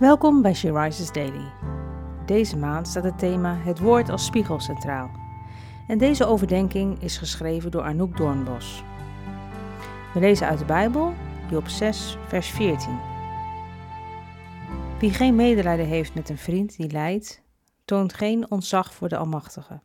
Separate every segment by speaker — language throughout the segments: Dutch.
Speaker 1: Welkom bij She Rises Daily. Deze maand staat het thema Het woord als spiegel centraal. En deze overdenking is geschreven door Anouk Doornbos. We lezen uit de Bijbel, Job 6, vers 14. Wie geen medelijden heeft met een vriend die lijdt, toont geen ontzag voor de Almachtige.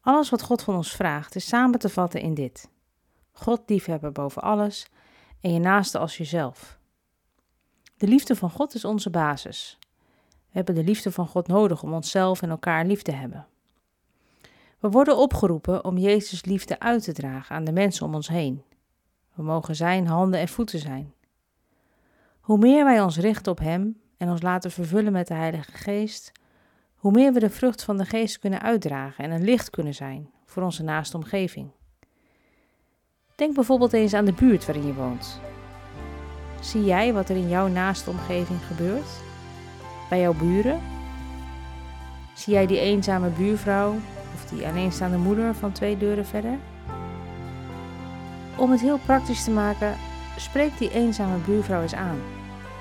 Speaker 1: Alles wat God van ons vraagt is samen te vatten in dit: God liefhebben boven alles en je naaste als jezelf. De liefde van God is onze basis. We hebben de liefde van God nodig om onszelf en elkaar lief te hebben. We worden opgeroepen om Jezus' liefde uit te dragen aan de mensen om ons heen. We mogen zijn handen en voeten zijn. Hoe meer wij ons richten op Hem en ons laten vervullen met de Heilige Geest, hoe meer we de vrucht van de Geest kunnen uitdragen en een licht kunnen zijn voor onze naaste omgeving. Denk bijvoorbeeld eens aan de buurt waarin je woont. Zie jij wat er in jouw naaste omgeving gebeurt? Bij jouw buren? Zie jij die eenzame buurvrouw of die alleenstaande moeder van twee deuren verder? Om het heel praktisch te maken, spreek die eenzame buurvrouw eens aan.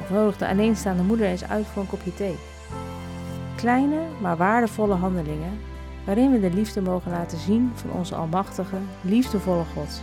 Speaker 1: Of nodig de alleenstaande moeder eens uit voor een kopje thee. Kleine, maar waardevolle handelingen waarin we de liefde mogen laten zien van onze almachtige, liefdevolle God.